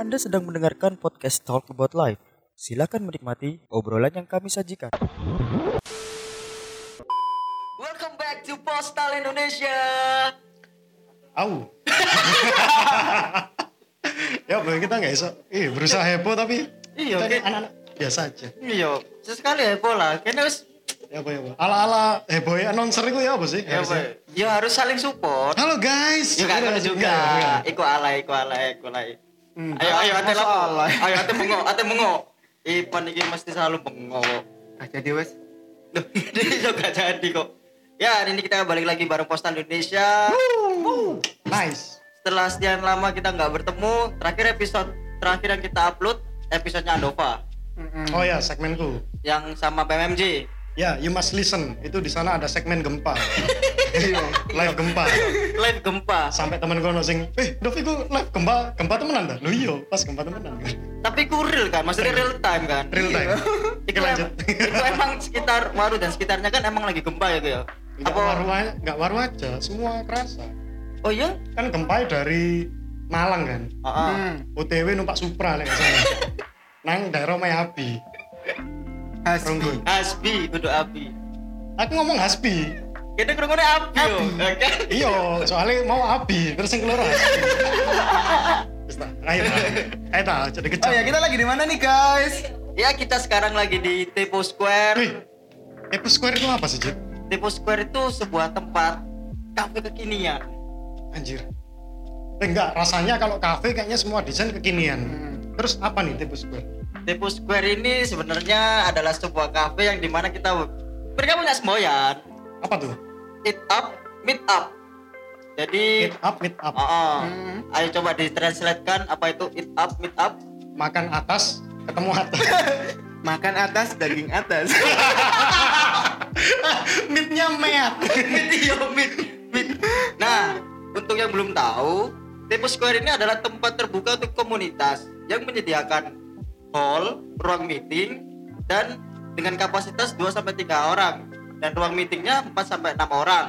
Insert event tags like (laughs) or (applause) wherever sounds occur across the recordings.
Anda sedang mendengarkan podcast Talk About Life. Silakan menikmati obrolan yang kami sajikan. Welcome back to Postal Indonesia. Au. (laughs) ya boy kita nggak bisa eh berusaha heboh tapi Iya, kita oke. anak-anak biasa aja Iya, sesekali ya pola. Kayaknya wis ya boy ya boy ala ala heboh ya announcer itu ya apa sih ya, Harusnya. Boy. ya harus saling support. halo guys Ya kan Enggak, juga. enggak, enggak. Iku alay, iku alay, iku alay. Hmm. Ayo, ayo, ate lapo. Ayo, ate mengo, ate mengo. Ipan iki mesti selalu mengo. Gak jadi wes. Loh, (laughs) Ini juga jadi kok. Ya, hari ini kita balik lagi bareng Postal Indonesia. nice Setelah sekian lama kita nggak bertemu, terakhir episode terakhir yang kita upload episodenya Andova oh ya segmenku yang sama PMMJ. Ya you must listen itu di sana ada segmen gempa (laughs) Iya. live gempa Live gempa. sampai temen gue sing eh Dovi ku live gempa gempa temenan dah lu iyo pas gempa temenan Tapi ku real kan, maksudnya real time kan. real time (laughs) Itu, Oke, lanjut. itu emang sekitar Waru dan sekitarnya kan emang lagi gempa ya ya. nggak Apa? waru aja nggak waru aja semua kerasa Oh iya? kan gempa dari Malang kan Heeh. Hmm. OTW numpak Supra nggak salah. (laughs) Nang daerah Mayabi. Hasbi. Runggun. Asbi kudu api. Aku ngomong Hasbi. Kita kerungunnya api yo. ya kan? Iya, soalnya mau Abi, terus yang keluar Hasbi. Ayo ayo tak, jadi kecap. Oh ya kita lagi di mana nih guys? Ya kita sekarang lagi di Tepo Square. Wih, Epo Square itu apa sih, Jit? Tepo Square itu sebuah tempat kafe kekinian. Anjir. Eh, enggak, rasanya kalau kafe kayaknya semua desain kekinian. Hmm. Terus apa nih Epo Square? Tepo Square ini sebenarnya adalah sebuah kafe yang di mana kita mereka punya semboyan. Apa tuh? Eat up, meet up. Jadi Meet up, meet up. Oh, oh. Hmm. Ayo coba ditranslatekan apa itu eat up, meet up. Makan atas, ketemu atas. (laughs) Makan atas, daging atas. (laughs) Meetnya meat. meet yo meet, meet. Nah, untuk yang belum tahu, Tepo Square ini adalah tempat terbuka untuk komunitas yang menyediakan hall, ruang meeting dan dengan kapasitas 2 sampai 3 orang dan ruang meetingnya 4 sampai 6 orang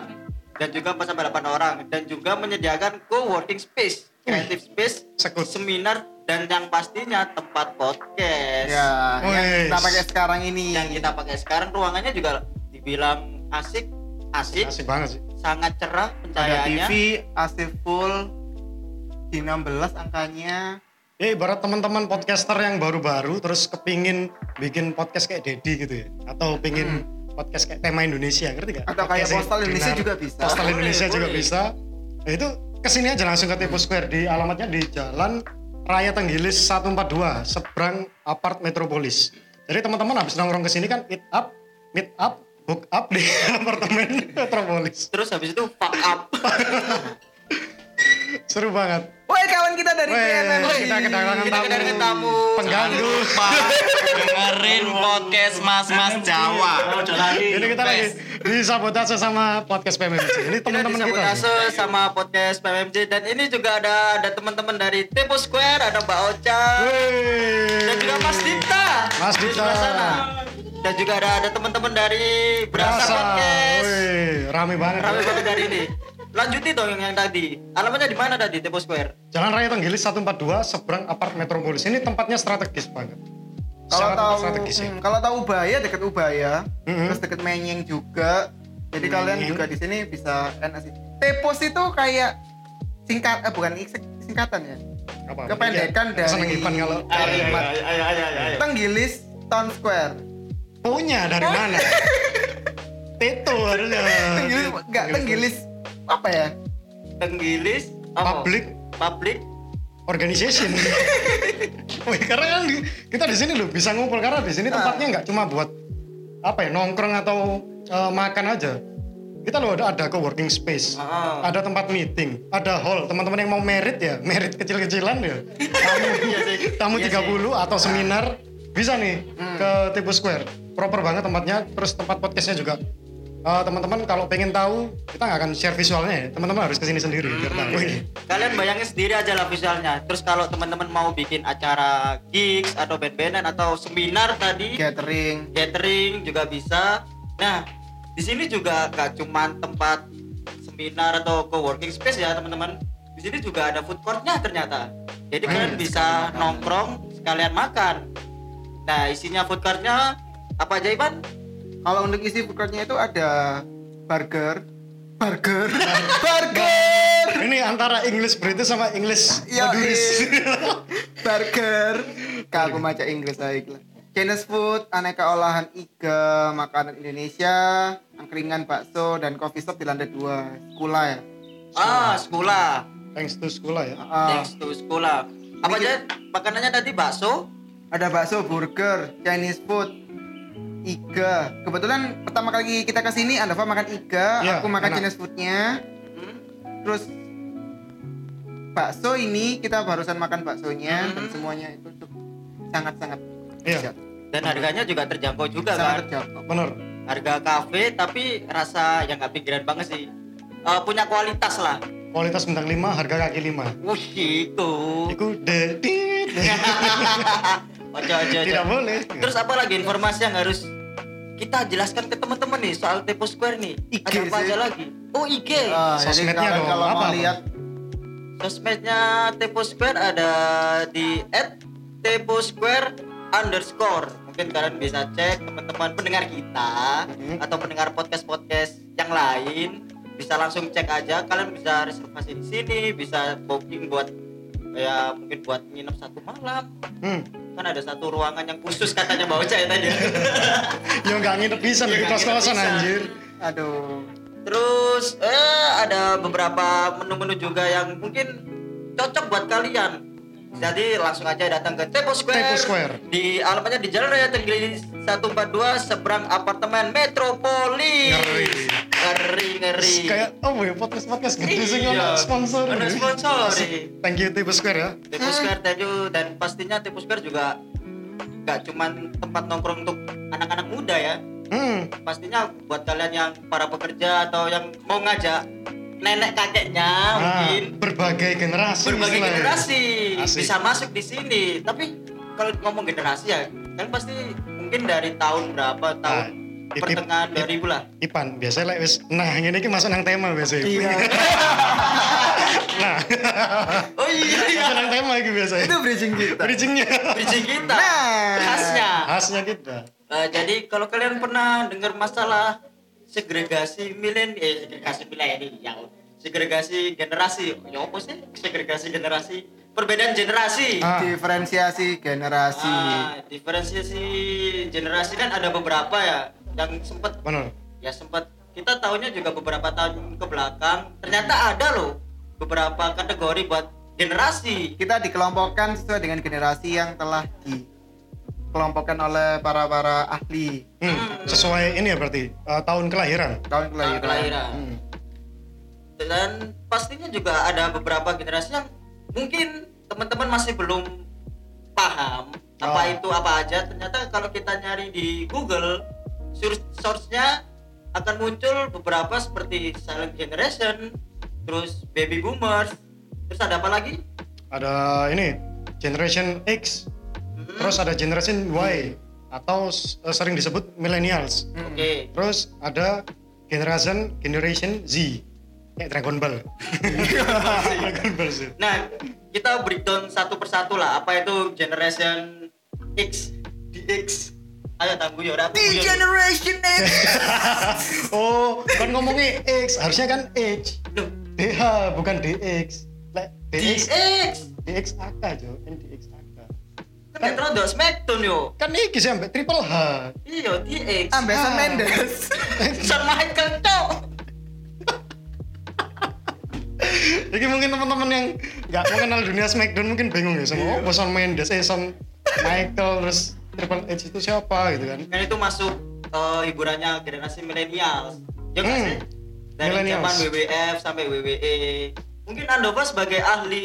dan juga 4 sampai 8 orang dan juga menyediakan co-working space, creative space, Sekut. seminar dan yang pastinya tempat podcast. ya, yang Wes. kita pakai sekarang ini. yang kita pakai sekarang ruangannya juga dibilang asik asik Asik banget sih. sangat cerah ada pencahayaannya TV, AC full, di 16 angkanya. Ya ibarat teman-teman podcaster yang baru-baru terus kepingin bikin podcast kayak Dedi gitu ya atau pingin podcast kayak tema Indonesia ngerti gak? Hmm. Atau kayak Postal Indonesia Dinar. juga bisa. Postal Boleh, Indonesia juga boleh. bisa. Nah, itu ke sini aja langsung ke Tepo Square di alamatnya di Jalan Raya Tenggilis 142 seberang Apart Metropolis. Jadi teman-teman habis nongkrong ke sini kan meet up, meet up, hook up di (laughs) apartemen Metropolis. terus habis itu fuck up (laughs) Seru banget. Woi kawan kita dari PMM. kita kedatangan kita tamu. kedatangan tamu Pengganggu. dengerin podcast mas-mas Jawa. Ini kita lagi disabotase sama podcast PMMC. Ini kita teman-teman kita. disabotase sama podcast PMMJ dan ini juga ada ada teman-teman dari Tepo Square ada Mbak Ocha dan juga Mas Dita Mas di Dita. dan juga ada ada teman-teman dari Berasa. Podcast Wih, rame banget. rame banget dari ini lanjuti dong yang, yang tadi alamatnya di mana tadi Tepo Square Jalan Raya Tenggilis 142 seberang apart Metropolis. Ini tempatnya strategis banget. Kalau tahu strategis ya. hmm, kalau tahu Ubaya dekat Ubaya, Mhm. terus dekat Menyeng juga. Jadi kalian Menyeng. juga di sini bisa enak sih. Tepos itu kayak singkat eh bukan sing- singkatan ya. Apa? Kependekan seneng dari Ivan kalau kalimat ayo ayo ayo ayo Tenggilis Town Square. punya dari mana? (laughs) Teto harusnya. Tenggilis enggak Tenggilis apa ya? Tenggilis apa? Public public organization. (laughs) Wih, karena kan kita di sini loh bisa ngumpul karena di sini tempatnya nggak cuma buat apa ya nongkrong atau eh, makan aja. Kita loh ada ada co-working space, Ah. ada tempat meeting, ada hall. Teman-teman yang mau merit ya, merit kecil-kecilan ya. Tamu, (laughs) tamu Iya 30 atau seminar bisa nih ke Tipu Square. Proper banget tempatnya, terus tempat podcastnya juga. Eh, teman-teman kalau pengen tahu, kita nggak akan share visualnya ya. Teman-teman harus ke sini sendiri biar tahu. kalian bayangin sendiri aja lah visualnya terus kalau teman-teman mau bikin acara gigs atau band-bandan atau seminar tadi Gathering. catering juga bisa nah di sini juga gak cuman tempat seminar atau co-working space ya teman-teman di sini juga ada food courtnya ternyata Jadi kalian bisa nongkrong sekalian makan. Nah, isinya food cart-nya apa aja, Ivan? Kalau untuk isi food court-nya itu ada burger, burger, (laughs) burger, Ini antara English British sama English Yo, Maduris. (laughs) burger. Kak aku baca Inggris baiklah. Chinese food, aneka olahan iga, makanan Indonesia, angkringan, bakso, dan coffee shop di lantai dua. Kula ya. Ah, sekolah. Thanks to sekolah ya. Ah, Thanks to sekolah. Apa aja makanannya tadi bakso? ada bakso, burger, Chinese food, iga. Kebetulan pertama kali kita ke sini, Anda makan iga, Iya, aku makan enak. Chinese foodnya. Hmm? Terus bakso ini kita barusan makan baksonya dan Hmm. semuanya itu cukup sangat-sangat Iya. Dan harganya juga terjangkau juga sangat kan. terjangkau. Bener. Harga kafe tapi rasa yang nggak pinggiran banget sih. Eh, punya kualitas lah. Kualitas bintang 5, harga kaki 5. Wih, itu. Iku de. (laughs) Ojo, ojo, ojo. Tidak boleh. Terus apa lagi informasi yang harus kita jelaskan ke teman-teman nih soal Tepo Square nih? IG Ada apa sih. aja lagi? Oh IG. Ah, jadi Sosmednya dong, kalau apa, mau lihat Sosmednya Tepo Square ada di @teposquare underscore. Mungkin kalian bisa cek teman-teman pendengar kita Mhm. atau pendengar podcast-podcast yang lain bisa langsung cek aja. Kalian bisa reservasi di sini, bisa booking buat ya mungkin buat nginep satu malam. Hmm. Kan ada satu ruangan yang khusus katanya Mbak Ocha ya tadi. (laughs) Ya enggak nginep bisa di nggak nginep bisa. anjir. aduh Terus eh ada beberapa menu-menu juga yang mungkin cocok buat kalian. Jadi langsung aja datang ke Tepo Square. Tepo Square. Di alamatnya di Jalan Raya Tenggelis 142 seberang apartemen Metropolis. Ngeri. Ngeri ngeri. Kayak oh ya podcast podcast gede sih Iya. sponsor. Ada sponsor. Thank you Tipe Square ya. Tepo Square thank you dan pastinya Tepo Square juga gak cuman tempat nongkrong untuk anak-anak muda ya. Hmm. pastinya buat kalian yang para pekerja atau yang mau ngajak nenek kakeknya Nah, mungkin berbagai generasi. berbagai istilahnya. generasi Asik. bisa masuk di sini tapi kalau ngomong generasi ya kan pasti mungkin dari tahun berapa tahun Nah, pertengahan it- 2000 lah Ipan, biasanya like, wis nah ini iki masuk nang tema biasanya. iya (laughs) nah, oh iya iya masuk nang tema iki biasanya. itu bridging kita Bridgingnya. bridging kita Nah. khasnya Khasnya kita. Eh, jadi kalau kalian pernah dengar masalah segregasi milen eh segregasi milenial. Segregasi generasi. Ya apa sih segregasi generasi? Perbedaan generasi. Ah. diferensiasi generasi. Ah, diferensiasi generasi kan ada beberapa ya yang sempat ya sempat kita tahunya juga beberapa tahun ke belakang ternyata ada loh beberapa kategori buat generasi. Kita dikelompokkan sesuai dengan generasi yang telah dikelompokkan oleh para para ahli Hmm, sesuai ini ya berarti eh, tahun kelahiran. tahun kelahiran, Tahun kelahiran. Hmm. dan pastinya juga ada beberapa generasi yang mungkin teman-teman masih belum paham apa Oh. itu apa aja ternyata kalau kita nyari di Google source- source-nya akan muncul beberapa seperti silent generation terus baby boomers terus ada apa lagi Ada ini Generation X, Hmm, terus ada Generation Y atau eh, sering disebut millennials. oke Terus ada generation Generation Z. Kayak Dragon Ball. (laughs) Dragon Ball Z. nah kita breakdown satu persatu lah apa itu generation X DX ayo tangguh ya di generation X (laughs) Oh, kan ngomongnya X, harusnya kan H. DH bukan DX. Lek DX DX DX AK jo, NDX AK. Kan netron do Smackdown yo. Kan iki sih sampai triple H. iya DX Ambesan Ah. Mendes. (laughs) Son Michael cok. (laughs) Jadi mungkin teman-teman yang nggak mengenal dunia Smackdown mungkin bingung ya sama oh, Shawn Mendes, eh Shawn Michael, terus Triple H itu siapa gitu kan? kan itu masuk eh, hiburannya generasi milenial ya Hmm, sih? Dari zaman WWF sampai WWE mungkin Andova sebagai ahli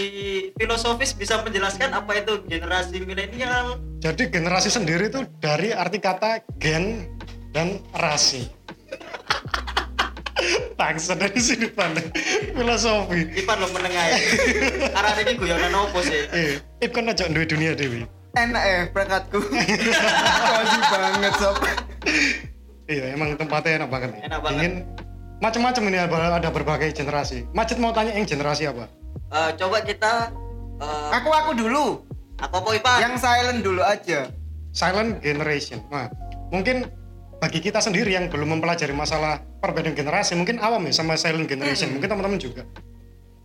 filosofis bisa menjelaskan apa itu generasi milenial Jadi generasi sendiri itu dari arti kata gen dan rasi. Bangsa dari sini pandang filosofi. Ipan lo menengah ya arah ini guyonan opo sih Eh, Ip kan aja duwe dunia dewi. enak eh berangkatku (laughs) cozy banget sob Iya, emang tempatnya enak banget nih. Enak banget. Ingin macam-macam ini ada, ada berbagai generasi. Macet mau tanya yang generasi apa? Eh, coba kita Eh, Aku aku dulu. aku apa Ipan? Yang silent dulu aja. silent generation. Nah, mungkin bagi kita sendiri yang belum mempelajari masalah perbedaan generasi, mungkin awam ya sama silent generation. Mungkin teman-teman juga.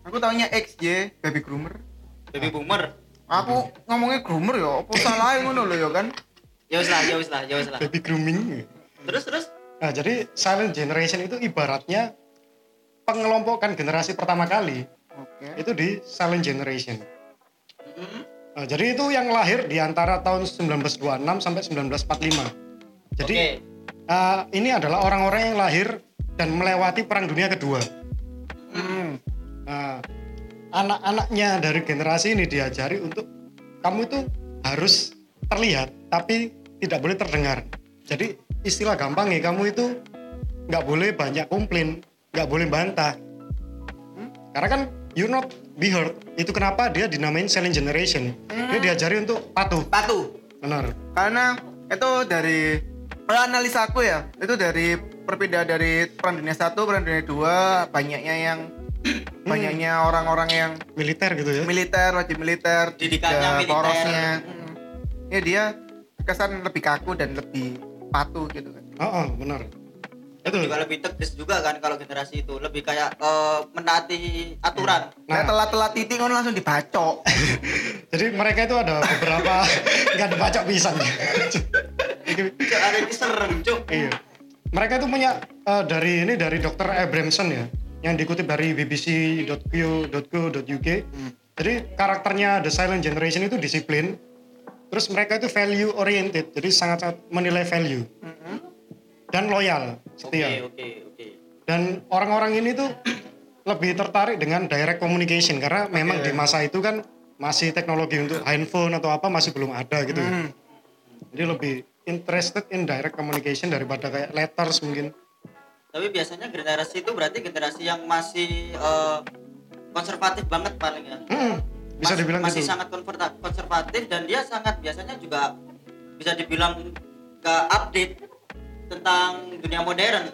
Aku taunya XY, baby groomer. baby boomer. Aku ngomongnya groomer ya, apa salah ngono lho ya kan? Ya wis lah, ya wis lah, ya wis lah. Baby grooming. Terus terus Nah, jadi silent generation itu ibaratnya pengelompokan generasi pertama kali Oke. itu di silent generation. Mm, Nah, jadi itu yang lahir di antara tahun 1926 sampai 1945. Jadi Oke. eh, ini adalah orang-orang yang lahir dan melewati Perang Dunia Kedua. Hmm. Nah, anak-anaknya dari generasi ini diajari untuk kamu itu harus terlihat tapi tidak boleh terdengar. Jadi istilah gampang ya kamu itu nggak boleh banyak komplain, nggak boleh bantah. Hmm? Karena kan you not be heard. Itu kenapa dia dinamain silent generation. Dia diajari untuk patuh. Patuh. Benar. Karena itu dari kalau analisa aku ya, itu dari perbedaan dari perang dunia satu, perang dunia dua, banyaknya yang banyaknya orang-orang yang Militer gitu ya. militer, wajib militer, Didikannya militer. porosnya. Hmm. Ya dia kesan lebih kaku dan lebih patuh gitu kan. Oh, oh, benar. Itu juga lebih tegas juga kan kalau generasi itu lebih kayak eh, menaati aturan. Nah. Nah, telat-telat titik kan langsung dibacok. (laughs) Jadi mereka itu ada beberapa (laughs) nggak ada bacok pisan. Ini- Cuk, ada ini serem, cuk. Iya. Mereka itu punya eh, dari ini dari Dr. Abramson ya, yang dikutip dari bbc.co.uk. Jadi karakternya The Silent Generation itu disiplin. Terus mereka itu value oriented, jadi sangat-sangat menilai value dan loyal, setia. oke, oke. Dan orang-orang ini tuh (clears throat) lebih tertarik dengan direct communication karena memang di masa itu kan masih teknologi untuk handphone atau apa masih belum ada gitu. Hmm. Jadi lebih interested in direct communication daripada kayak letters mungkin. Tapi biasanya generasi itu berarti generasi yang masih eh, konservatif banget paling ya. Hmm, bisa Mas- dibilang masih gitu. sangat konservatif dan dia sangat biasanya juga bisa dibilang gak update tentang dunia modern.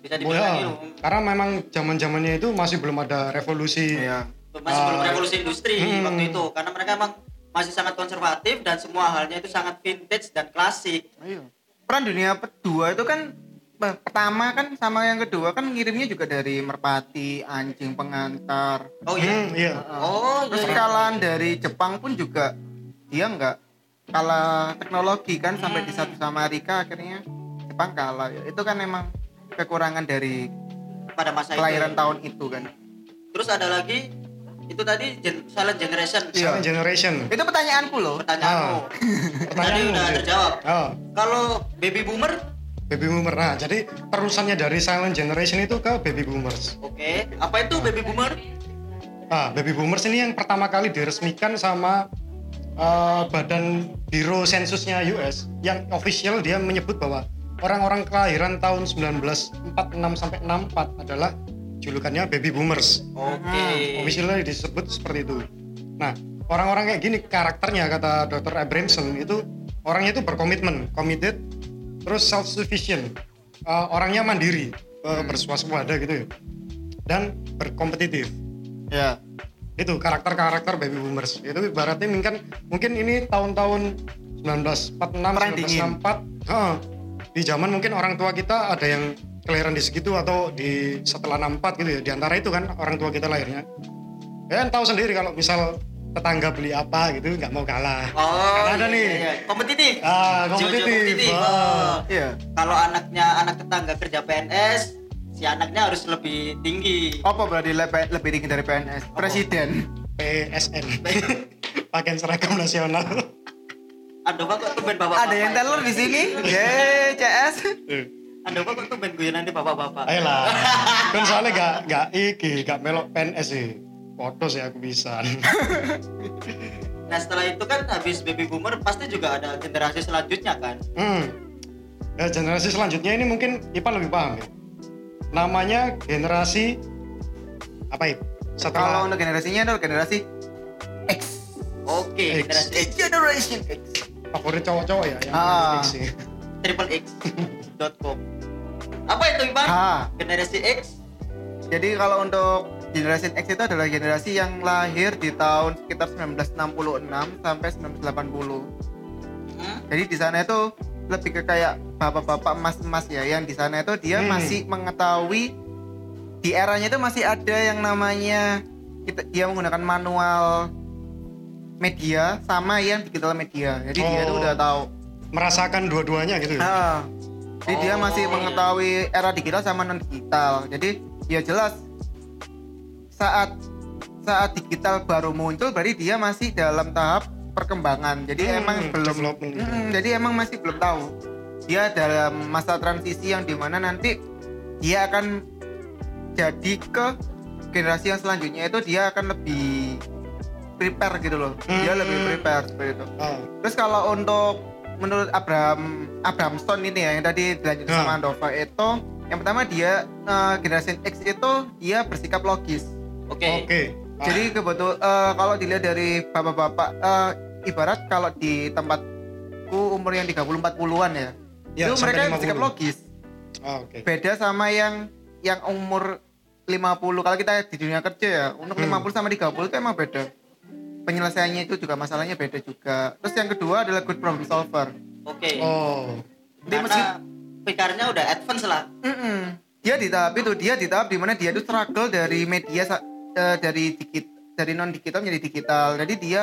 Bisa Oh dibilang ya, gitu. karena memang zaman zamannya itu masih belum ada revolusi. Iya. Masih belum Ah. revolusi industri Hmm. waktu itu karena mereka emang masih sangat konservatif dan semua halnya itu sangat vintage dan klasik. Iya. Perang dunia kedua itu kan pertama kan sama yang kedua kan ngirimnya juga dari merpati, anjing pengantar. Oh iya. Hmm, iya. Oh Terus iya. kekalahan dari Jepang pun juga dia nggak kalah teknologi kan sampai di satu sama Amerika akhirnya Jepang kalah. Ya, Itu kan emang kekurangan dari pada masa kelahiran itu. tahun itu kan. Terus ada lagi itu tadi gen- silent generation. Iya. Silent generation. Itu pertanyaanku loh. Pertanyaanmu. Ah. Tadi udah terjawab. Oh, Kalau baby boomer, baby boomer. Nah, jadi terusannya dari silent generation itu ke baby boomers. oke. Apa itu baby boomer? Ah, baby boomers ini yang pertama kali diresmikan sama eh, Badan Biro Sensusnya US yang official dia menyebut bahwa orang-orang kelahiran tahun 1946 sampai 64 adalah julukannya baby boomers. Oke. Officialnya disebut seperti itu. Nah, orang-orang kayak gini karakternya kata Dr. Abramson itu orangnya itu berkomitmen, committed, terus self sufficient, orangnya mandiri, uh, bersuasembada gitu ya, dan berkompetitif. Ya. Itu karakter-karakter baby boomers. Itu ibaratnya mungkin mungkin ini tahun-tahun 1946, Perang dingin. 1964, heeh. di zaman mungkin orang tua kita ada yang kelahiran di segitu atau di setelah 64 gitu ya. Di antara itu kan orang tua kita lahirnya. Ya kan tahu sendiri kalau misal tetangga beli apa gitu nggak mau kalah. Oh, Kan ada iya, nih. iya, iya. Kompetitif. Ah, kompetitif. Oh. Iya. Kalau anaknya anak tetangga kerja PNS, si anaknya harus lebih tinggi. Apa berarti lebih, lebih tinggi dari PNS? Presiden. PSN. (laughs) Pakaian seragam nasional. Ando kok tumben bapak Ada yang teller di sini? (laughs) Yeay, CS. Ando kok tumben gue nanti bapak-bapak. Ayolah. (laughs) kan soalnya gak gak iki, gak melok PNS sih. Foto sih aku bisa. (laughs) Nah setelah itu kan habis baby boomer pasti juga ada generasi selanjutnya kan. hmm. Ya, generasi selanjutnya ini mungkin Ipan lebih paham ya. Namanya generasi apa ya? Kalau Setelah Iya. untuk generasinya adalah generasi X. Oke, X. generasi X, Generation X. favorit cowok-cowok ya yang Ah. X sih. triple X (laughs) dot com. Apa itu Ipan? Ha. Generasi X. Jadi kalau untuk Generation X itu adalah generasi yang lahir di tahun sekitar 1966 sampai 1980. Hmm? Jadi di sana itu lebih ke kayak bapak-bapak emas-emas ya yang di sana itu dia Hmm. masih mengetahui di eranya itu masih ada yang namanya kita, dia menggunakan manual media sama yang digital media. Jadi dia itu Oh. udah tahu. Merasakan dua-duanya gitu ya. Ah, jadi dia Oh, masih iya. mengetahui era digital sama non digital. Jadi ya jelas saat saat digital baru muncul berarti dia masih dalam tahap perkembangan. Jadi Hmm, emang belum development gitu. Mm, jadi emang masih belum tahu. Dia dalam masa transisi yang di mana nanti dia akan jadi ke generasi yang selanjutnya itu dia akan lebih prepare gitu loh. Dia Hmm. lebih prepare seperti itu. Oh, Terus kalau untuk menurut Abraham Abrahamson ini ya yang tadi dilanjut Hmm. sama Andova itu yang pertama dia eh, generasi X itu dia bersikap logis. Oke. Oke. Ah, Jadi kebetul eh, kalau dilihat dari bapak-bapak eh, ibarat kalau di tempatku umur yang 30 40-an ya. Ya, itu mereka bersikap 50. logis. Oh, Oke. Beda sama yang yang umur 50 kalau kita di dunia kerja ya, untuk Hmm. 50 sama 30 itu emang beda. Penyelesaiannya itu juga masalahnya beda juga. Terus yang kedua adalah good problem solver. Oke. Oh. Dia meski pikarnya udah advance lah. Mm-mm. Dia di tahap itu, dia di tahap di mana dia itu struggle dari media eh, dari dikit dari non digital menjadi digital. Jadi dia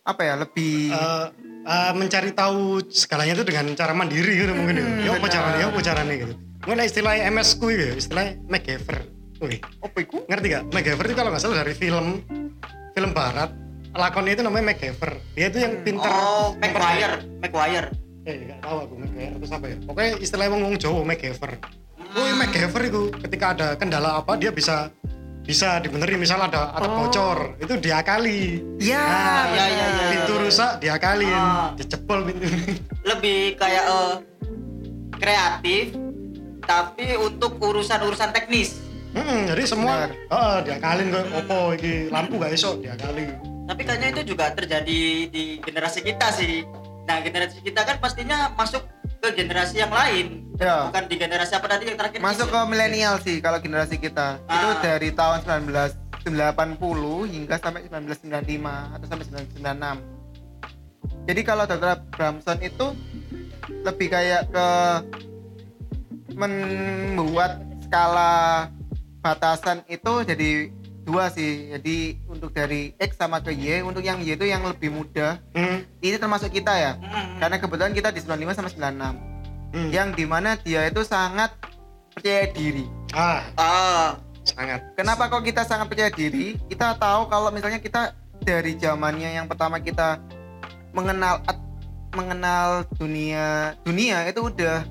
apa ya lebih Eh, eh, mencari tahu segalanya itu dengan cara mandiri gitu mungkin ya. Hmm, Ya apa caranya, ya apa caranya gitu. Mungkin istilah MS ku itu ya, istilah MacGyver. Wih, apa itu? ngerti gak? MacGyver itu kalau nggak salah dari film film barat. Lakonnya itu namanya MacGyver. Dia itu yang pinter. Oh, McGuire, McGuire. Eh, nggak tahu aku MacGyver itu apa ya. Pokoknya istilah wong wong Jawa MacGyver. Oh, MacGyver itu ketika ada kendala apa dia bisa bisa dibenerin misal ada atap Oh. bocor itu diakali Ya, Nah, iya, iya, iya. pintu rusak diakalin Ah. dicepol pintu (laughs) Lebih kayak eh, kreatif tapi untuk urusan-urusan teknis. Hmm, jadi semua heeh, diakalin kok opo iki lampu gak iso diakali. Tapi kayaknya itu juga terjadi di generasi kita sih. Nah, generasi kita kan pastinya masuk ke generasi yang lain. Ya. Bukan di generasi apa tadi yang terakhir? Masuk ke milenial sih kalau generasi kita. Itu Ah. dari tahun 1980 hingga sampai 1995 atau sampai 1996. Jadi kalau Dr. Bramson itu lebih kayak ke membuat skala batasan itu jadi dua sih. Jadi untuk dari X sama ke Y, untuk yang Y itu yang lebih mudah. Hmm. Ini termasuk kita ya. Hmm. Karena kebetulan kita di 95 sama 96. hmm. Yang di mana dia itu sangat percaya diri. Ah, Ah, sangat. Kenapa kok kita sangat percaya diri? Kita tahu kalau misalnya kita dari zamannya yang pertama kita mengenal mengenal dunia dunia itu udah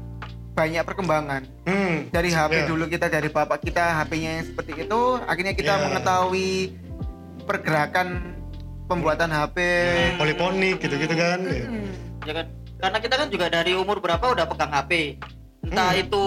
banyak perkembangan. Hmm. Dari HP Ya. dulu kita dari bapak kita HP-nya yang seperti itu, akhirnya kita Ya. mengetahui pergerakan pembuatan HP. Poliponik gitu-gitu kan. Ya. Hmm. ya kan? Karena kita kan juga dari umur berapa udah pegang HP. Entah Hmm. itu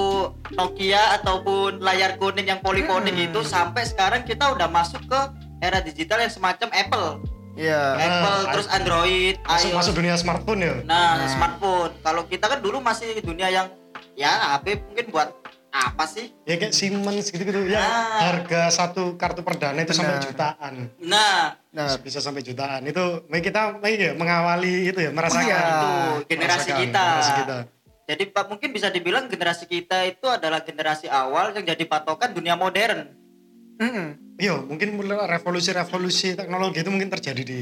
Nokia ataupun layar kuning yang poliponik Hmm. itu sampai sekarang kita udah masuk ke era digital yang semacam Apple. Iya. Apple Ah, terus Android, Masuk iOS. masuk dunia smartphone ya. Nah, Nah. smartphone. Kalau kita kan dulu masih dunia yang ya HP mungkin buat apa sih? Ya kayak Siemens gitu-gitu ya. Ah. Harga satu kartu perdana itu sampai Benar. jutaan. Nah, Nah, Bisa sampai jutaan. Itu mari kita mari ya mengawali itu ya merasakan. iya. itu generasi Merasakan, kita. Generasi kita. Jadi Pak mungkin bisa dibilang generasi kita itu adalah generasi awal yang jadi patokan dunia modern. mm-mm. Iya, mungkin revolusi-revolusi teknologi itu mungkin terjadi di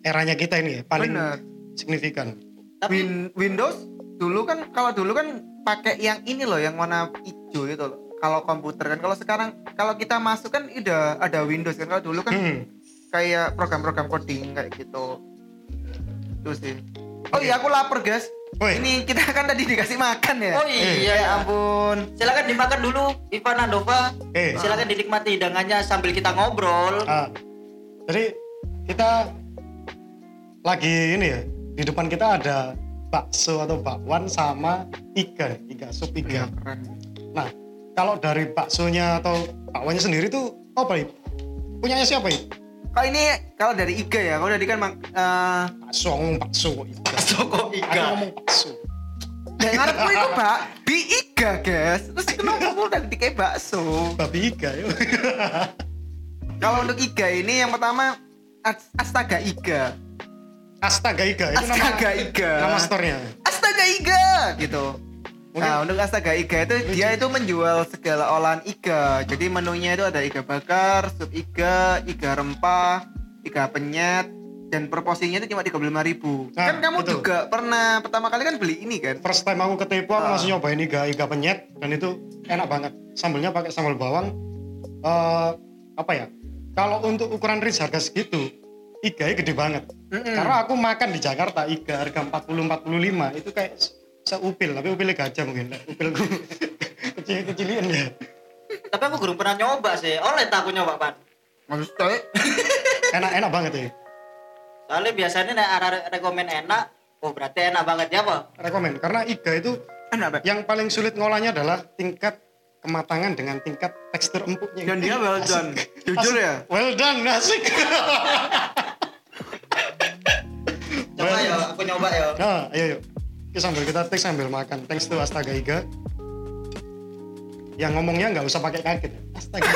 eranya kita ini ya, paling Benar. signifikan. Tapi Win- Windows dulu kan kalau dulu kan pakai yang ini loh yang warna hijau itu loh. Kalau komputer kan kalau sekarang kalau kita masuk kan udah ada Windows kan kalau dulu kan Hmm. kayak program-program coding kayak gitu. Itu sih. Oh iya aku lapar guys. Woi. Ini kita kan tadi dikasih makan ya. oh iya, Ya ampun. silakan dimakan dulu Ivan Andova. Eh, Silakan dinikmati hidangannya sambil kita ngobrol. ah, jadi kita lagi ini ya, di depan kita ada bakso atau bakwan sama iga, iga sup Iya iga. keren. Nah, kalau dari baksonya atau bakwannya sendiri tuh apa itu? Punyanya siapa itu? Kalau ini kalau dari Iga ya, kalau dari kan mak- eh, Bakso, ngomong bakso kok iga. Soko Aku Iga. ngomong bakso. Nek ngarepku itu (laughs) Pak, bi iga, guys. Terus kenapa aku udah dikai bakso? Babi iga yuk. Kalau untuk iga ini yang pertama As- Astaga Iga. Astaga iga itu nama Astaga Iga. nama store-nya. Astaga Iga gitu. Nah, untuk Astaga Iga itu dia itu menjual segala olahan iga. Jadi menunya itu ada iga bakar, sup iga, iga rempah, iga penyet, dan proporsinya itu cuma 35.000 ribu. Nah, kan kamu betul. juga pernah pertama kali kan beli ini kan? First time aku ke Tepo aku Ah. langsung nyobain iga iga penyet dan itu enak banget. Sambelnya pakai sambal bawang. Eh apa ya? Kalau untuk ukuran range harga segitu, iganya gede banget. Karena aku makan di Jakarta iga harga 40 45 itu kayak se- seupil, tapi upilnya gajah mungkin. (laughs) Upilku kecil-kecilin ya. Tapi aku belum pernah nyoba sih. Oleh tak aku nyoba, Pan. Maksudnya (laughs) Enak-enak banget ya. Soalnya biasanya nek arek rekomen enak, oh berarti enak banget ya, Pak. Rekomen karena iga itu enak Pak. yang paling sulit ngolahnya adalah tingkat kematangan dengan tingkat tekstur empuknya. Dan dia well done. (laughs) Jujur ya. Well done, asik. Coba ya, aku nyoba ya. Nah, ayo yuk. Kita sambil kita take sambil makan. Thanks to Astaga Iga. Yang ngomongnya nggak usah pakai kaget. Astaga.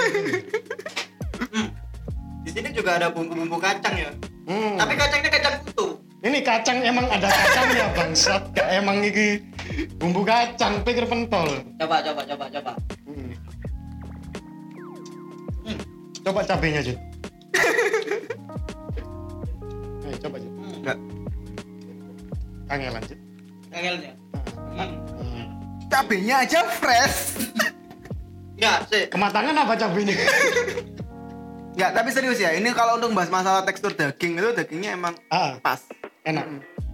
Di sini juga ada bumbu-bumbu kacang ya. Hmm. Tapi kacangnya kacang utuh. Ini kacang emang ada kacangnya bangsat. Gak emang ini bumbu kacang, pikir pentol. Coba, coba, coba, coba. Hmm. Coba cabenya, Jut. Ayo, (laughs) coba, Jut. Enggak. Kangelan, Jut. Kangelnya. Hmm. Hmm. Cabenya aja fresh. Enggak, (laughs) sih. Kematangan apa cabenya? Enggak, (laughs) tapi serius ya. Ini kalau untuk bahas masalah tekstur daging itu dagingnya emang ah, pas. enak.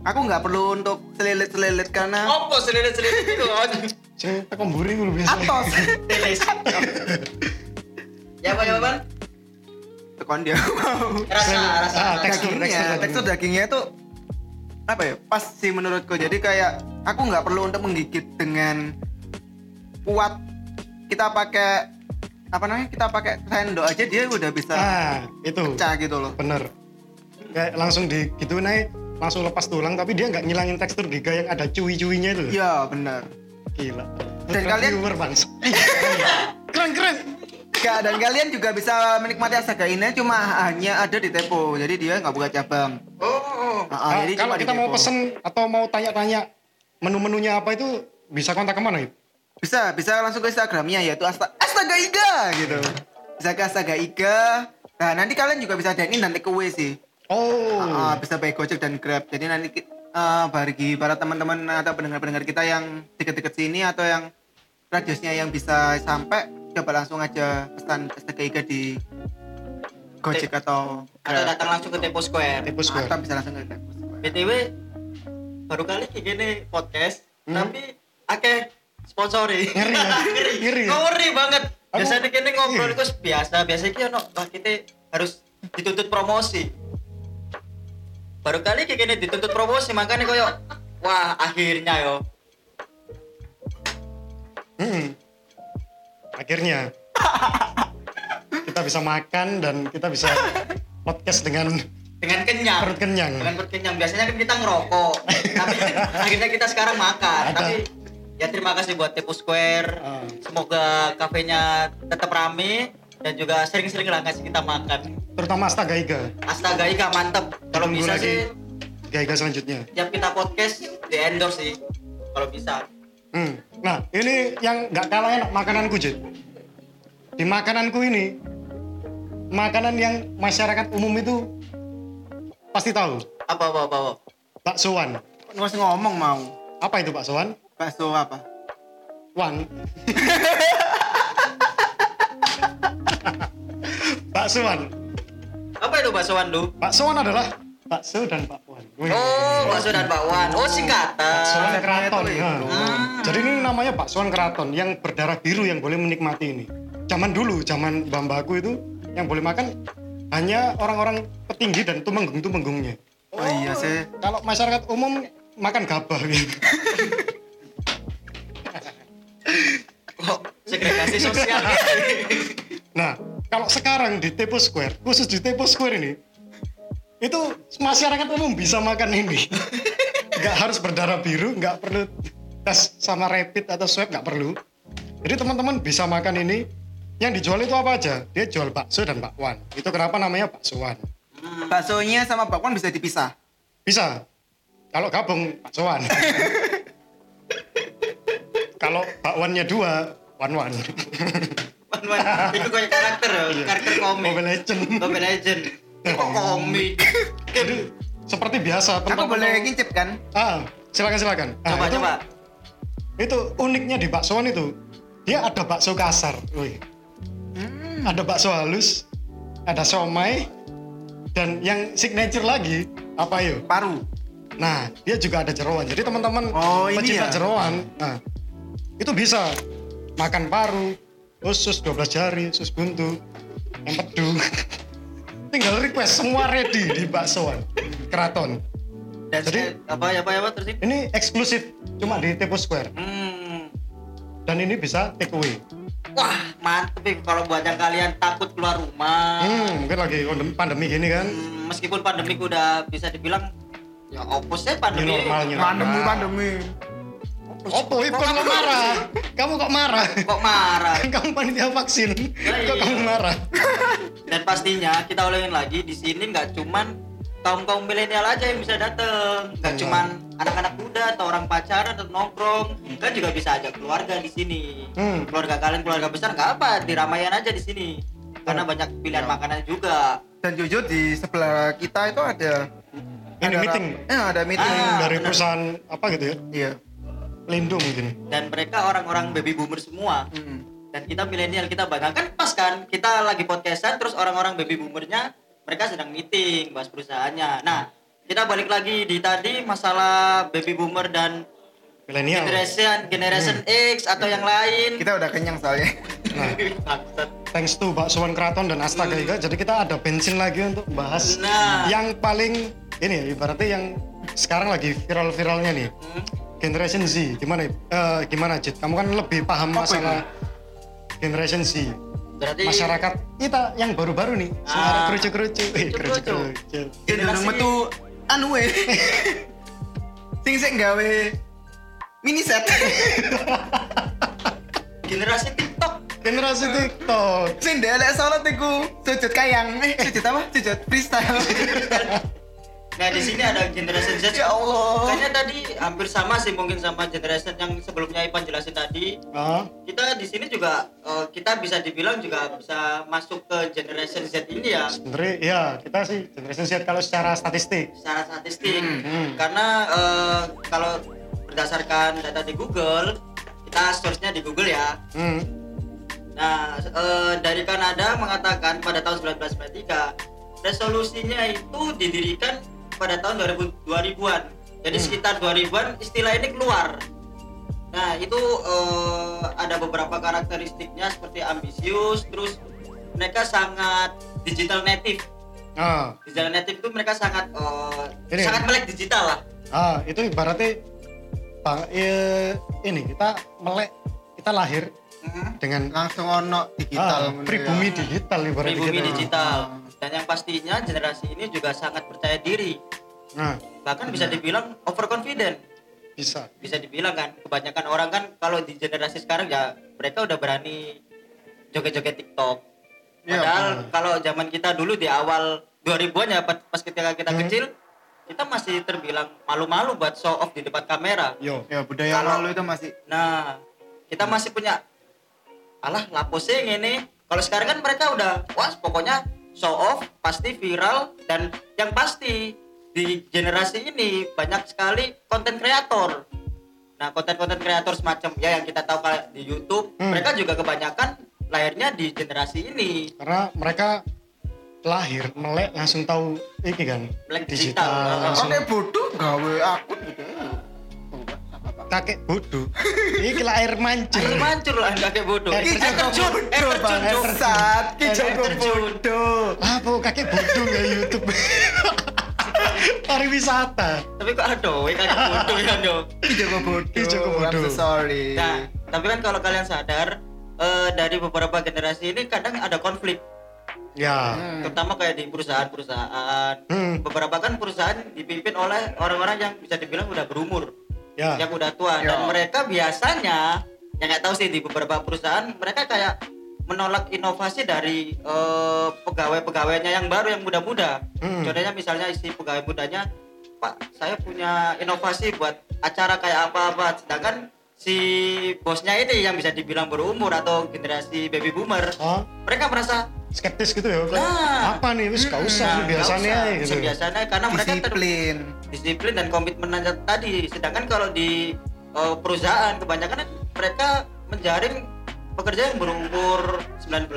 Aku nggak perlu untuk selilit-selilit karena Apa selilit-selilit itu? Sing (laughs) teko mburi ngono biasa. atos. Ya, Pak, ya, Pan? Tekon dia mau. Rasa, Ah, rasa. tekstur, tekstur tekstur dagingnya itu apa ya? Pas sih menurutku. Jadi kayak aku nggak perlu untuk menggigit dengan kuat. Kita pakai apa namanya? Kita pakai sendok aja dia udah bisa Ah, itu. pecah gitu loh. Bener. Kayak langsung di gitu naik langsung lepas tulang tapi dia nggak ngilangin tekstur giga yang ada cuy-cuinya itu. Iya benar. Gila. Dan kalian- viewer bangsa. (laughs) keren keren. Enggak, dan kalian juga bisa menikmati asaga ini cuma hanya ada di Tepo. Jadi dia nggak buka cabang. Oh, Ah, ah, Ah, jadi kalau kita mau pesen atau mau tanya-tanya menu-menunya apa itu bisa kontak ke mana itu? Bisa, bisa langsung ke Instagramnya yaitu Asta Astaga Iga gitu. Bisa ke Astaga Iga. Nah, nanti kalian juga bisa dine in dan take away sih. Oh. Ah, bisa baik Gojek dan Grab. Jadi nanti eh, bagi para teman-teman atau pendengar-pendengar kita yang deket-deket sini atau yang radiusnya yang bisa sampai coba langsung aja pesan Iga di Gojek atau atau Grab. datang langsung ke Tepo Square. Tipe square. Atau bisa langsung ke Grab. BTW baru kali kayak gini podcast, Hmm. tapi akeh sponsori. Ngeri? (laughs) Ngeri? Kok ngeri banget. Aku- Biasanya kini ngobrol iya. itu biasa, biasanya ki ono wah kita harus dituntut promosi. Baru kali kayak gini dituntut promosi, makanya koyo wah akhirnya yo. Hmm. Akhirnya kita bisa makan dan kita bisa podcast dengan Dengan kenyang. perut kenyang. Dengan perut kenyang. Biasanya kan kita ngerokok, tapi akhirnya kita sekarang makan. Ada. Tapi ya terima kasih buat Tepo Square. Ah. Semoga kafenya tetap rame dan juga sering-sering lah ngasih kita makan. Terutama Astaga Iga. Astaga Ika mantep. Kalau bisa lagi. sih Iga Iga selanjutnya. tiap kita podcast di endorse sih. Kalau bisa. Hmm. Nah, ini yang nggak kalah enak makananku, Jit. Di makananku ini, makanan yang masyarakat umum itu pasti tahu. Apa apa apa. apa. Baksoan. Masih ngomong mau. Apa itu baksoan? Bakso apa? Wan. (laughs) baksoan. Apa itu baksoan lu? Baksoan adalah bakso dan bakwan. Oh, bakso dan bakwan. Oh, singkatan. Baksoan keraton. itu Nah. itu. Jadi ini namanya baksoan keraton yang berdarah biru yang boleh menikmati ini. Zaman dulu, zaman bambaku itu yang boleh makan hanya orang-orang petinggi dan tumenggung-tumenggungnya. Oh iya sih. Kalau masyarakat umum makan gabah gitu. Kok segregasi sosial gitu. Nah, kalau sekarang di Tepo Square, khusus di Tepo Square ini, itu masyarakat umum bisa makan ini. Nggak harus berdarah biru, nggak perlu tes sama rapid atau swab nggak perlu. Jadi teman-teman bisa makan ini. Yang dijual itu apa aja? Dia jual bakso dan bakwan. Itu kenapa namanya baksoan. Baksonya sama bakwan bisa dipisah. Bisa. Kalau gabung baksoan. Kalau bakwannya dua, wan-wan. Wan wan, itu kayak karakter ya, karakter komik. Mobile Legend. Mobile Legend. Kok komik? (laughs) Seperti biasa Aku teman-teman. boleh ngincip kan? Ah, silakan silakan. Ah, Coba itu- coba. Itu uniknya di baksoan itu. Dia ada bakso kasar. Wih. Ada bakso halus, ada somai, dan yang signature lagi apa yuk? Paru. Nah, dia juga ada jeroan. Jadi teman-teman Oh, ini pecinta ya? jeroan, nah itu bisa makan paru, usus 12 jari, usus buntu, empedu. (laughs) Tinggal request semua ready di baksoan keraton. Dan Jadi- saya- apa ya apa ya apa terus ini? Ini eksklusif cuma di Tepo Square Hmm. dan ini bisa take away. Wah, mantep ya kalau buat yang kalian takut keluar rumah. Hmm, mungkin lagi pandem- pandemi gini kan. Hmm, meskipun pandemi udah bisa dibilang ya opposnya New pandemi. normal, Pandemi, pandemi. Opo, Ip, kok kamu marah? Kamu kok marah? Kok marah? (laughs) Kamu panitia vaksin. iya. Kok kamu marah? Dan pastinya kita ulangin lagi di sini nggak cuman kaum kaum milenial aja yang bisa dateng, nggak Iya. cuman anak-anak muda atau orang pacaran atau nongkrong, kan juga bisa ajak keluarga di sini. Hmm. Keluarga kalian keluarga besar nggak apa, di Ramayana aja di sini. Karena banyak pilihan makanan juga. Dan jujur di sebelah kita itu ada Ini ada meeting. Eh, ada meeting. Ah, Dari benar. perusahaan apa gitu ya? Iya. Pelindung mungkin. Dan mereka orang-orang baby boomer semua. Hmm. Dan kita milenial kita bangga kan pas kan kita lagi podcastan terus orang-orang baby boomernya mereka sedang meeting bahas perusahaannya. Nah kita balik lagi di tadi masalah baby boomer dan Milenial. generation generation X atau yang lain. Kita udah kenyang soalnya. Bangsat. Thanks to Baksoan Keraton dan Astaga Iga. Jadi kita ada bensin lagi untuk bahas Nah. yang paling ini ya, ibaratnya yang sekarang lagi viral-viralnya nih. Hmm. Generation Z. Gimana? Eh, gimana, Cid? Kamu kan lebih paham masalah Generation Z. Berarti Masyarakat kita yang baru-baru nih. Ah. Sekarang kerucu-kerucu. Eh, Kerucu-kerucu. Generasi- metu anu we. (laughs) Sing sing gawe mini set. (laughs) generasi TikTok. Generasi TikTok. sing delek salat iku sujud kayang. Eh, sujud apa? Sujud freestyle. (laughs) Nah di sini ada generation Z. ya Allah. Kayaknya tadi hampir sama sih mungkin sama generation yang sebelumnya Ipan jelasin tadi. Ah, Kita di sini juga eh, kita bisa dibilang juga bisa masuk ke generation Z ini ya sebenarnya ya kita sih Generation Z kalau secara statistik. secara statistik. Hmm. Karena eh, kalau berdasarkan data di Google, kita source-nya di Google ya. Hmm. Nah, eh, dari Kanada mengatakan pada tahun 1993 resolusinya itu didirikan pada tahun 2000 2000-an. Jadi Hmm. sekitar 2000-an istilah ini keluar. Nah, itu eh, ada beberapa karakteristiknya seperti ambisius, terus mereka sangat digital native. Ah, Digital native itu mereka sangat eh, Ini. sangat melek digital lah. ah itu ibaratnya bang, eh, ini kita melek kita lahir Hmm. dengan Langsung ono digital. ah, ngono pribumi ya. digital ibaratnya Pribumi gitu. digital. Dan yang pastinya generasi ini juga sangat percaya diri. Nah, Bahkan bisa dibilang overconfident. bisa. bisa dibilang kan kebanyakan orang kan kalau di generasi sekarang ya mereka udah berani joget-joget TikTok. Iya, Padahal kalau zaman kita dulu di awal 2000-an ya pas ketika kita Hmm. kecil kita masih terbilang malu-malu buat show off di depan kamera. Yo. Ya budaya Kalau- lalu itu masih Nah, kita masih punya alah lapo sih ini. Kalau sekarang kan mereka udah wah pokoknya show off pasti viral dan yang pasti di generasi ini banyak sekali konten kreator. Nah, konten-konten kreator semacam ya yang kita tahu di YouTube, Hmm. mereka juga kebanyakan lahirnya di generasi ini. Karena mereka lahir melek langsung tahu ini kan Melek digital. langsung Oke bodoh gawe akun gitu. Kakek bodoh ini kira air mancur Air mancur lah kakek bodoh. Air terjun, air terjun, bangsat. Ki terjun. bodoh. apa kakek bodoh ya YouTube (laughs) pariwisata Tapi kok ada we kakek (laughs) bodoh ya, Dok. Ki Joko bodoh. Ki I'm bodoh. so sorry. Nah, tapi kan kalau kalian sadar eh, dari beberapa generasi ini kadang ada konflik, ya Hmm. terutama kayak di perusahaan-perusahaan. hmm. Beberapa kan perusahaan dipimpin oleh orang-orang yang bisa dibilang udah berumur. Ya. yang udah tua dan Ya. mereka biasanya yang nggak tahu sih di beberapa perusahaan mereka kayak menolak inovasi dari eh, pegawai-pegawainya yang baru yang muda-muda. Hmm. Contohnya misalnya isi pegawai mudanya, Pak, saya punya inovasi buat acara kayak apa-apa, sedangkan si bosnya ini yang bisa dibilang berumur atau generasi baby boomer, Oh, mereka merasa skeptis gitu ya. Nah. apa nih? Wis gak usah "Nah, sih biasanya usah, gitu. biasanya karena mereka disiplin disiplin dan komitmen tadi sedangkan kalau di uh, perusahaan kebanyakan mereka menjaring pekerja yang berumur 19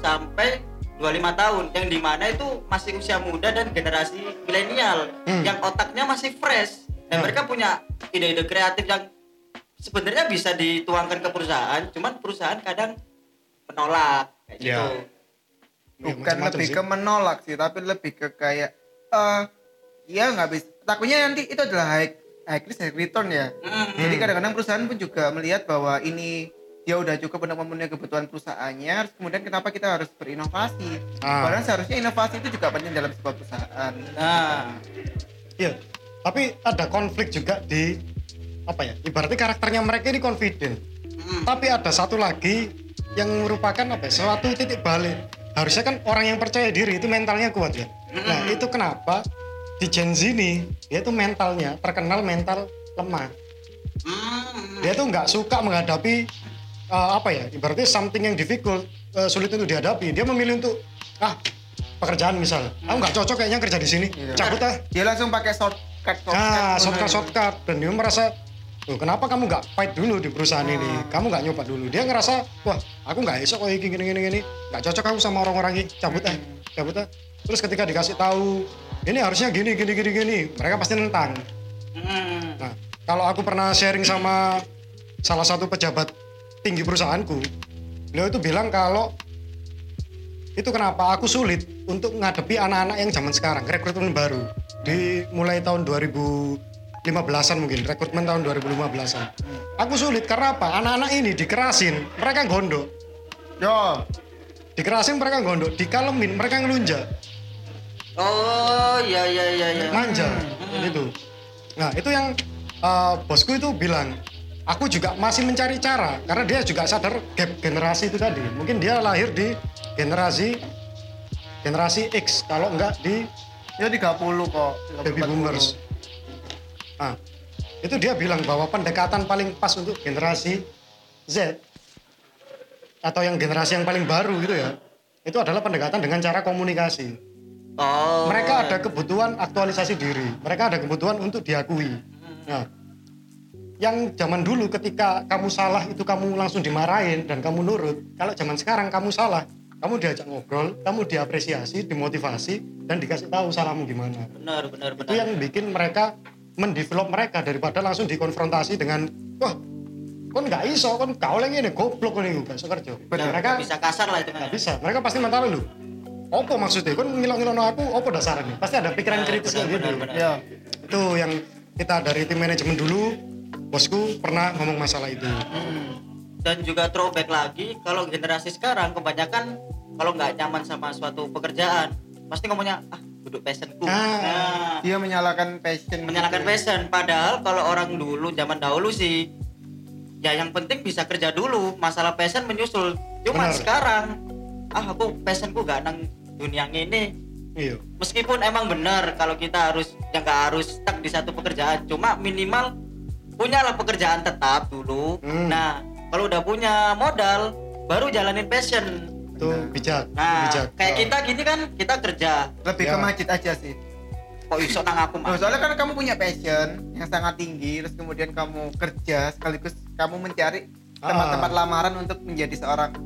sampai 25 tahun yang di mana itu masih usia muda dan generasi milenial Hmm. yang otaknya masih fresh dan Hmm. mereka punya ide-ide kreatif yang sebenarnya bisa dituangkan ke perusahaan cuman perusahaan kadang menolak kayak Ya. gitu bukan macam-macam lebih sih. ke menolak sih tapi lebih ke kayak eh ya nggak bisa takutnya nanti itu adalah high high risk high return ya Mm. jadi kadang-kadang perusahaan pun juga melihat bahwa ini dia udah cukup untuk memenuhi kebutuhan perusahaannya terus kemudian kenapa kita harus berinovasi Ah. padahal seharusnya inovasi itu juga penting dalam sebuah perusahaan nah Iya. Tapi ada konflik juga di apa ya? Ibaratnya karakternya mereka ini confident. mm. Tapi ada satu lagi yang merupakan apa? ya, Suatu titik balik. Harusnya kan orang yang percaya diri itu mentalnya kuat ya. Nah itu kenapa di Gen Z ini dia tuh mentalnya terkenal mental lemah. Mm. Dia tuh nggak suka menghadapi uh, apa ya? Ibaratnya something yang difficult uh, sulit untuk dihadapi. Dia memilih untuk ah pekerjaan misal. Aku nggak cocok kayaknya kerja di sini. Iya. Cabut ah. dia langsung pakai shortcut shortcut Nah, shortcut Nah, shortcut dan dia merasa Loh, kenapa kamu nggak fight dulu di perusahaan ini? Hmm. Kamu nggak nyoba dulu. Dia ngerasa, wah, aku nggak esok kok gini gini gini. Nggak cocok aku sama orang-orang ini. Cabut ah, cabut ah. Terus ketika dikasih tahu, ini harusnya gini gini gini gini, mereka pasti nentang. Mm. Nah, kalau aku pernah sharing sama salah satu pejabat tinggi perusahaanku, beliau itu bilang kalau itu kenapa aku sulit untuk ngadepi anak-anak yang zaman sekarang, rekrutmen baru. Di mulai tahun 2015-an mungkin, rekrutmen tahun 2015-an. Aku sulit karena apa? Anak-anak ini dikerasin, mereka gondok. yo Dikerasin mereka gondok, dikalemin mereka ngelunjak. Oh iya iya iya iya. manja gitu nah itu yang uh, bosku itu bilang aku juga masih mencari cara karena dia juga sadar gap generasi itu tadi mungkin dia lahir di generasi generasi X kalau enggak di ya 30 kok 30, baby 40. boomers nah itu dia bilang bahwa pendekatan paling pas untuk generasi Z atau yang generasi yang paling baru gitu ya itu adalah pendekatan dengan cara komunikasi. Oh. mereka ada kebutuhan aktualisasi diri. Mereka ada kebutuhan untuk diakui. Nah yang zaman dulu ketika kamu salah itu kamu langsung dimarahin dan kamu nurut. Kalau zaman sekarang kamu salah kamu diajak ngobrol kamu diapresiasi dimotivasi dan dikasih tahu salahmu gimana. Benar benar itu benar. yang bikin mereka mendevelop mereka daripada langsung dikonfrontasi dengan wah kon nggak iso kon kau lagi ini goblok kon ini gak kerja Benar. mereka bisa kasar lah itu kan. nggak bisa. Mereka pasti mental lu apa maksudnya? Kon ngilong-ngilong aku apa dasarnya? Pasti ada pikiran kritis benar, kayak gitu. benar, benar. ya itu yang kita dari tim manajemen dulu. Bosku pernah ngomong masalah itu. Dan juga throwback lagi kalau generasi sekarang kebanyakan kalau nggak nyaman sama suatu pekerjaan pasti ngomongnya ah duduk passionku. Ah. Nah, dia menyalakan passion menyalakan gitu. passion padahal kalau orang dulu zaman dahulu sih ya yang penting bisa kerja dulu masalah passion menyusul cuma Benar. sekarang ah aku passionku gak nang dunia ini iya meskipun emang benar kalau kita harus ya nggak harus stuck di satu pekerjaan cuma minimal punyalah pekerjaan tetap dulu Hmm. nah kalau udah punya modal baru jalanin passion itu bijak nah bijak. kayak Oh. kita gini kan kita kerja. Lebih Ya. ke masjid aja sih. Kok iso nang aku mah soalnya kan kamu punya passion yang sangat tinggi terus kemudian kamu kerja sekaligus kamu mencari Ah. tempat-tempat lamaran untuk menjadi seorang.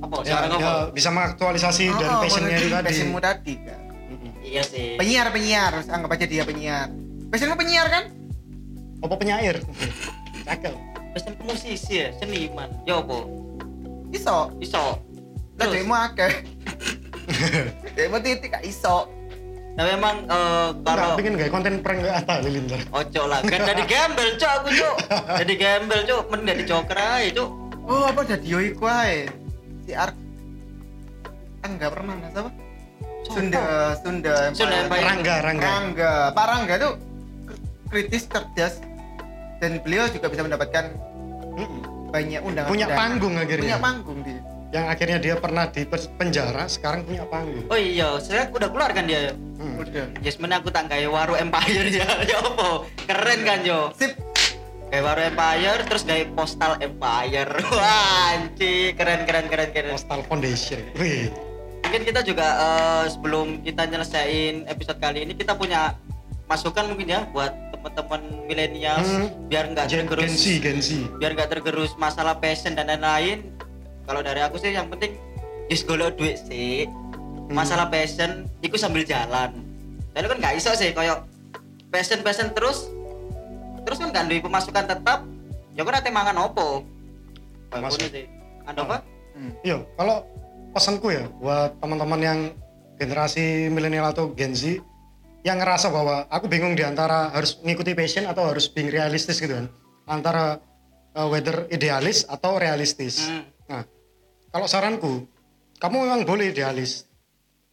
Apa ya, sekarang ya, apa? bisa mengaktualisasi dan Oh, passionnya itu tadi. passionmu tadi kan iya sih. Penyiar penyiar. Terus anggap aja dia penyiar. Passionmu penyiar kan? Apa penyair? Cakep. Passion musisi ya seniman. Ya apa? Iso. Iso Terus? demo akeh. (laughs) Demo titik gak iso. Nah memang eh, kalau bikin kayak konten prank gak Atta Lilintar ojo lah kan jadi gembel cok aku cok jadi gembel cok mending jadi joker aja cok oh apa jadi yoi kuai si Ark enggak pernah siapa Sunda Sunda Sunda Empire. Rangga Rangga. Rangga. Pak Rangga tuh kritis cerdas dan beliau juga bisa mendapatkan banyak undangan Punya panggung akhirnya. punya panggung dia Yang akhirnya dia pernah di penjara, sekarang punya panggung. Oh iya, saya udah keluar kan dia. Hmm. udah Yes, mana aku tak kayak waru empire (laughs) ya. Ya apa? Keren kan Jo? sip Kayak waru empire terus kayak postal empire. (laughs) Wah, anjir, keren keren keren keren. Postal Foundation. Wih. Mungkin kita juga eh, sebelum kita nyelesain episode kali ini kita punya masukan mungkin ya buat teman-teman milenial Hmm. biar nggak Gen, tergerus Gen Z, Gen Z. biar nggak tergerus masalah passion dan lain-lain kalau dari aku sih yang penting just golek duit sih masalah passion itu sambil jalan dan kan nggak iso sih kayak passion passion terus terus kan nggak duit pemasukan tetap ya kan nanti mangan opo Masuk. Sih ada apa Iya, kalau pesanku ya buat teman-teman yang generasi milenial atau Gen Z yang ngerasa bahwa aku bingung di antara harus mengikuti passion atau harus being realistis gitu kan. Antara uh, whether idealis atau realistis. Hmm. Nah, kalau saranku, kamu memang boleh idealis.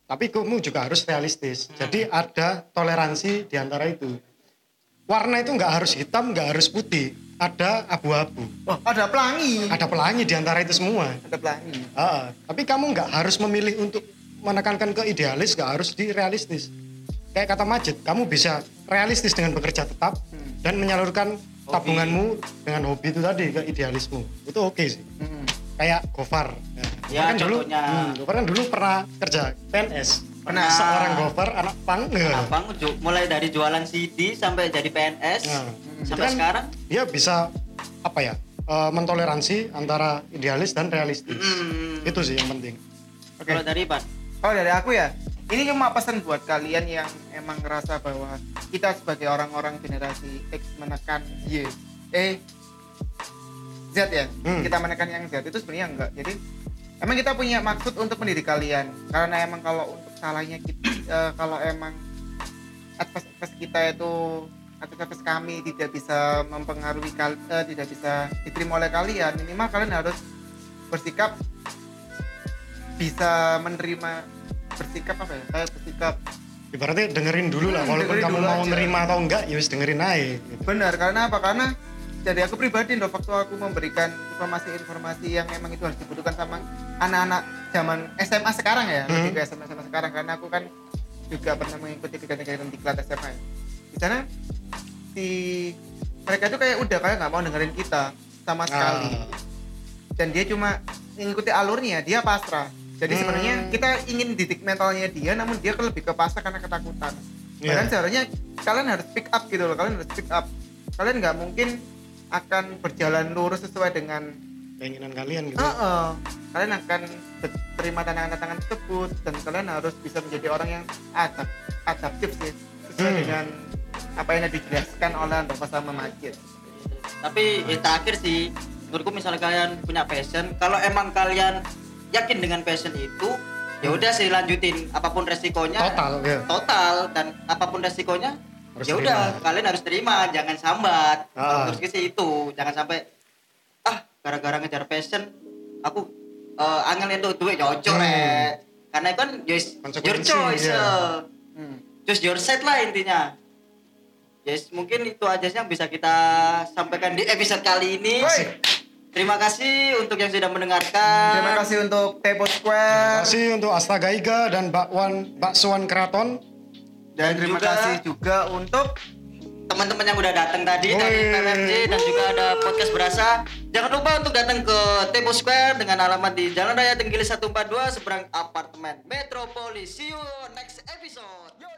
Tapi kamu juga harus realistis. Jadi ada toleransi di antara itu. Warna itu nggak harus hitam, nggak harus putih. Ada abu-abu. wah ada pelangi Ada pelangi di antara itu semua. ada pelangi Ah, tapi kamu nggak harus memilih untuk menekankan ke idealis, nggak harus di realistis. Kayak kata Majid, kamu bisa realistis dengan bekerja tetap Hmm. dan menyalurkan tabunganmu dengan hobi itu tadi ke idealismu. Itu oke sih. Hmm. Kayak Gofar. Ya, kan dulu, contohnya. hmm, Gofar kan dulu pernah kerja PNS. Pernah. Seorang Gofar, anak pang. ya. Abang ju- mulai dari jualan CD sampai jadi PNS Nah, sampai itu kan sekarang Dia bisa apa ya? eh, mentoleransi antara idealis dan realistis. Hmm. Itu sih yang penting. Oke. kalau dari Ipan Kalau dari aku ya, ini cuma pesan buat kalian yang emang ngerasa bahwa kita sebagai orang-orang generasi X menekan Y, eh Z ya, Hmm. kita menekan yang Z itu sebenarnya enggak. Jadi emang kita punya maksud untuk mendidik kalian, karena emang kalau untuk salahnya kita, (clears throat) eh, kalau emang advice-advice kita itu advice-advice kami tidak bisa mempengaruhi kal eh, tidak bisa diterima oleh kalian, minimal kalian harus bersikap bisa menerima bersikap apa ya kayak bersikap Ibaratnya dengerin dulu lah, Hmm, walaupun dengerin kamu dulu mau aja. nerima atau enggak, ya wis dengerin aja. Gitu. benar karena apa karena dari aku pribadi loh waktu aku memberikan informasi-informasi yang emang itu harus dibutuhkan sama anak-anak zaman SMA sekarang ya Hmm. lebih ke SMA SMA sekarang karena aku kan juga pernah mengikuti kegiatan-kegiatan di kelas SMA ya. di sana si mereka itu kayak udah kayak nggak mau dengerin kita sama sekali Ah. dan dia cuma mengikuti alurnya dia pasrah jadi Hmm. sebenarnya kita ingin didik mentalnya dia namun dia lebih ke pasrah karena ketakutan Iya. Padahal seharusnya kalian harus pick up gitu loh kalian harus pick up kalian nggak mungkin akan berjalan lurus sesuai dengan Keinginan kalian gitu. Heeh. kalian akan terima tantangan-tantangan tersebut dan kalian harus bisa menjadi orang yang adap adaptif sih sesuai Hmm. dengan apa yang dijelaskan oleh Bapak sama Majid tapi ya terakhir sih menurutku misalnya kalian punya passion kalau emang kalian yakin dengan passion itu ya udah sih lanjutin apa pun resikonya Total ya. total dan apa pun resikonya ya udah terima. kalian harus terima jangan sambat Ah. terus sih itu jangan sampai ah gara-gara ngejar passion aku uh, angel itu duit cocok Hmm. rek karena kan yes, your choice iya. eh. hmm. your side lah intinya yes mungkin itu aja sih yang bisa kita sampaikan di episode kali ini terima kasih untuk yang sudah mendengarkan terima kasih untuk Tepo Terima Square kasih untuk Astaga Iga dan Bakwan Baksoan Keraton. Dan terima juga- kasih juga untuk teman-teman yang udah datang tadi dari Woi. PMMJ dan juga ada podcast berasa. Jangan lupa untuk datang ke Tempo Square dengan alamat di Jalan Raya Tenggilis 142 seberang apartemen Metropolis. See you next episode. Yo.